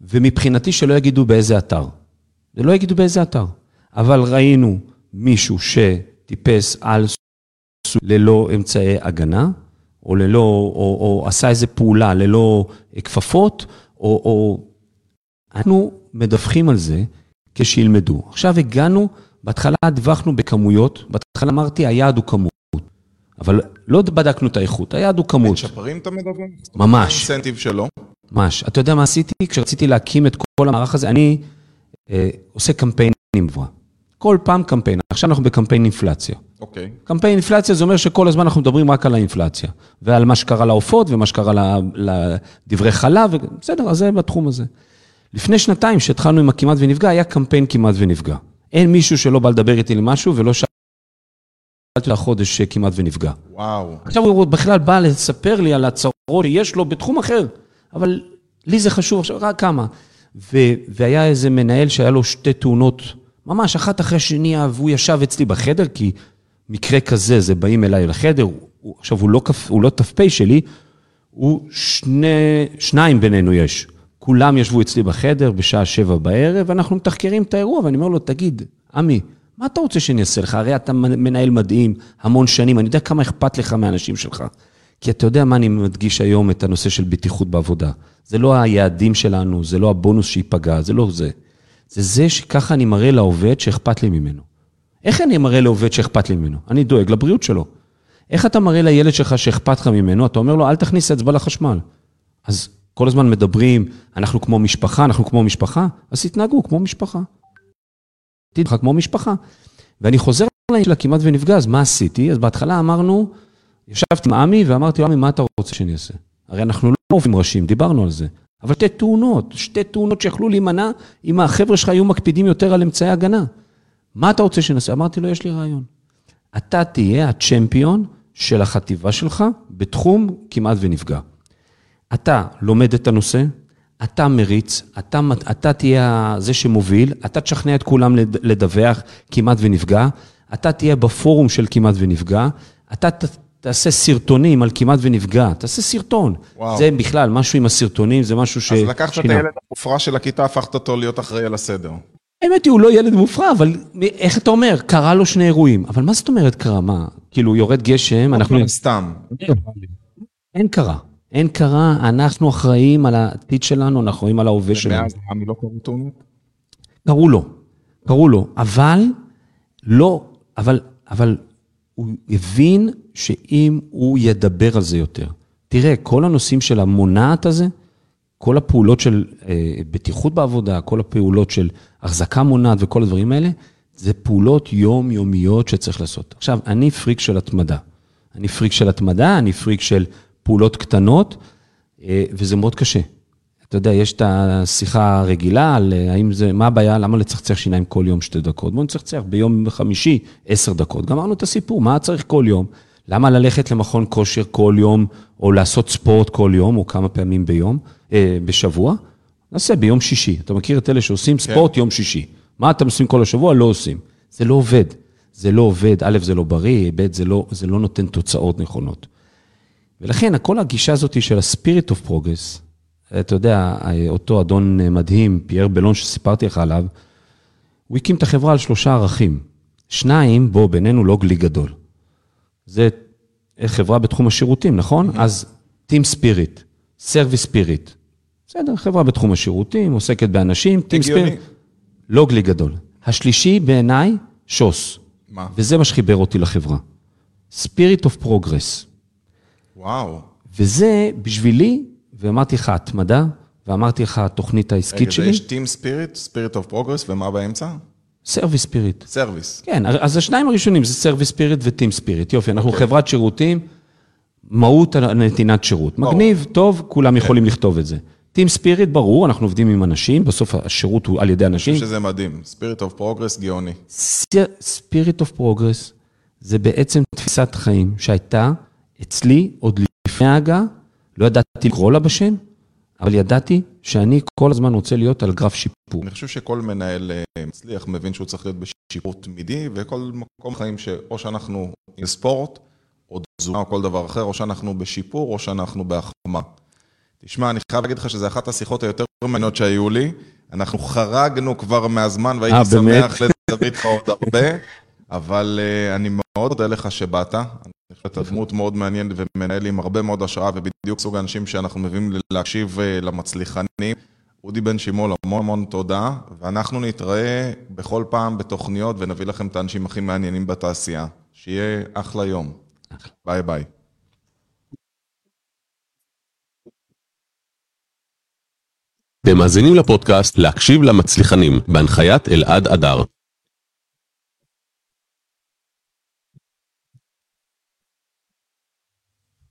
ומבחינתי שלא יגידו באיזה אתר. זה לא יגידו באיזה אתר. אבל ראינו מישהו שטיפס על סוס ללא אמצעי הגנה, או ללא, או, או עשה איזו פעולה ללא כפפות, או, או... אנחנו מדווחים על זה כשילמדו. עכשיו הגענו, בהתחלה דיווחנו בכמויות, בהתחלה אמרתי היעד הוא כמות, אבל לא בדקנו את האיכות, היעד הוא כמות. משפרים את המדבר? ממש. האינסנטיב שלו. ממש. אתה יודע מה עשיתי? כשרציתי להקים את כל המערך הזה, אני אה, עושה קמפיינים עבורה. כל פעם קמפיין. עכשיו אנחנו בקמפיין אינפלציה. אוקיי. קמפיין אינפלציה זה אומר שכל הזמן אנחנו מדברים רק על האינפלציה. ועל מה שקרה לעופות ומה שקרה לדברי חלב, ו- בסדר, אז זה בתחום הזה. לפני שנתיים, שהתחלנו עם הכמעט ונפגע, היה קמפיין כמעט ונפגע. אין מישהו שלא בא לדבר איתי למשהו ולא שאלתי אותה חודש כמעט ונפגע. וואו. עכשיו הוא בכלל בא לספר לי על הצרות שיש לו בתחום אחר, אבל לי זה חשוב עכשיו, רק כמה. ו, והיה איזה מנהל שהיה לו שתי תאונות, ממש אחת אחרי שנייה, והוא ישב אצלי בחדר, כי מקרה כזה, זה באים אליי לחדר, הוא, עכשיו הוא לא, הוא לא ת"פ שלי, הוא שני, שניים בינינו יש. כולם ישבו אצלי בחדר בשעה שבע בערב, ואנחנו מתחקרים את האירוע, ואני אומר לו, תגיד, עמי, מה אתה רוצה שאני אעשה לך? הרי אתה מנהל מדהים המון שנים, אני יודע כמה אכפת לך מהאנשים שלך. כי אתה יודע מה אני מדגיש היום את הנושא של בטיחות בעבודה. זה לא היעדים שלנו, זה לא הבונוס שייפגע, זה לא זה. זה זה שככה אני מראה לעובד שאכפת לי ממנו. איך אני מראה לעובד שאכפת לי ממנו? אני דואג לבריאות שלו. איך אתה מראה לילד שלך שאכפת לך ממנו? אתה אומר לו, אל תכניס אצבע לחשמל. אז כל הזמן מדברים, אנחנו כמו משפחה, אנחנו כמו משפחה, אז תתנהגו כמו משפחה. לך כמו משפחה. ואני חוזר לעניין של הכמעט ונפגע, אז מה עשיתי? אז בהתחלה אמרנו, ישבתי עם עמי ואמרתי לו, עמי, מה אתה רוצה שאני אעשה? הרי אנחנו לא עובדים ראשים, דיברנו על זה. אבל שתי תאונות, שתי תאונות שיכלו להימנע אם החבר'ה שלך היו מקפידים יותר על אמצעי הגנה. מה אתה רוצה שנעשה? אמרתי לו, יש לי רעיון. אתה תהיה הצ'מפיון של החטיבה שלך בתחום כמעט ונפגע. אתה לומד את הנושא, אתה מריץ, אתה, אתה תהיה זה שמוביל, אתה תשכנע את כולם לד- לדווח כמעט ונפגע, אתה תהיה בפורום של כמעט ונפגע, אתה תעשה סרטונים על כמעט ונפגע, תעשה סרטון. וואו. זה בכלל, משהו עם הסרטונים, זה משהו ש... אז לקחת את שינה. הילד המופרע של הכיתה, הפכת אותו להיות אחראי על הסדר. האמת היא, הוא לא ילד מופרע, אבל איך אתה אומר? קרה לו שני אירועים. אבל מה זאת אומרת קרה? מה? כאילו, יורד גשם, אנחנו... סתם. אין קרה. אין קרה, אנחנו אחראים על העתיד שלנו, אנחנו אחראים על ההווה שלנו. מאז עמי לא קרו תאונות? קראו לו, קראו לו, אבל לא, אבל, אבל הוא הבין שאם הוא ידבר על זה יותר, תראה, כל הנושאים של המונעת הזה, כל הפעולות של אה, בטיחות בעבודה, כל הפעולות של החזקה מונעת וכל הדברים האלה, זה פעולות יומיומיות שצריך לעשות. עכשיו, אני פריק של התמדה. אני פריק של התמדה, אני פריק של פעולות קטנות, אה, וזה מאוד קשה. אתה יודע, יש את השיחה הרגילה על אה, האם זה, מה הבעיה, למה לצחצח שיניים כל יום שתי דקות? בואו נצחצח ביום חמישי עשר דקות. גמרנו את הסיפור, מה צריך כל יום? למה ללכת למכון כושר כל יום, או לעשות ספורט כל יום, או כמה פעמים ביום, אה, בשבוע? נעשה ביום שישי. אתה מכיר את אלה שעושים ספורט יום שישי. מה אתם עושים כל השבוע? לא עושים. זה לא עובד. זה לא עובד, א', זה לא בריא, ב', זה לא, זה לא נותן תוצאות נכונות. ולכן, כל הגישה הזאת של ה-spirit of progress, אתה יודע, אותו אדון מדהים, פייר בלון שסיפרתי לך עליו, הוא הקים את החברה על שלושה ערכים. שניים, בוא, בינינו לא גלי גדול. זה חברה בתחום השירותים, נכון? אז Team Spirit. Service Spirit. בסדר, חברה בתחום השירותים, עוסקת באנשים, הגיוני. Spirit. לא גלי גדול. השלישי בעיניי, שוס. מה? וזה מה שחיבר אותי לחברה. Spirit of Progress. וואו. וזה בשבילי, ואמרתי לך התמדה, ואמרתי לך התוכנית העסקית רגע, שלי, יש Team Spirit, Spirit of Progress, ומה באמצע? Service Spirit. Service. כן, אז השניים הראשונים זה Service Spirit ו Team Spirit. יופי, אנחנו אוקיי. חברת שירותים, מהות על נתינת שירות. מגניב, טוב, כולם כן. יכולים לכתוב את זה. Team Spirit, ברור, אנחנו עובדים עם אנשים, בסוף השירות הוא על ידי אנשים. שזה מדהים. Spirit of Progress, גאוני. Spirit of Progress זה בעצם תפיסת חיים שהייתה אצלי עוד לפני ההגעה, לא ידעתי לקרוא לה בשם, אבל ידעתי שאני כל הזמן רוצה להיות על גרף שיפור. אני חושב שכל מנהל אה, מצליח מבין שהוא צריך להיות בשיפור תמידי, וכל מקום חיים שאו שאנחנו עם ספורט, או תזונה או כל דבר אחר, או שאנחנו בשיפור, או שאנחנו בהחמה. תשמע, אני חייב להגיד לך שזו אחת השיחות היותר מעניינות שהיו לי. אנחנו חרגנו כבר מהזמן, אה, והייתי באמת? שמח לדבר איתך עוד הרבה, אבל אה, אני מאוד מודה לך שבאת. שאתה דמות מאוד מעניינת ומנהל עם הרבה מאוד השראה, ובדיוק סוג האנשים שאנחנו מביאים להקשיב אה, למצליחנים. אודי בן שימול, המון המון תודה, ואנחנו נתראה בכל פעם בתוכניות ונביא לכם את האנשים הכי מעניינים בתעשייה. שיהיה אחלה יום. ביי ביי. אתם מאזינים לפודקאסט להקשיב למצליחנים, בהנחיית אלעד אדר.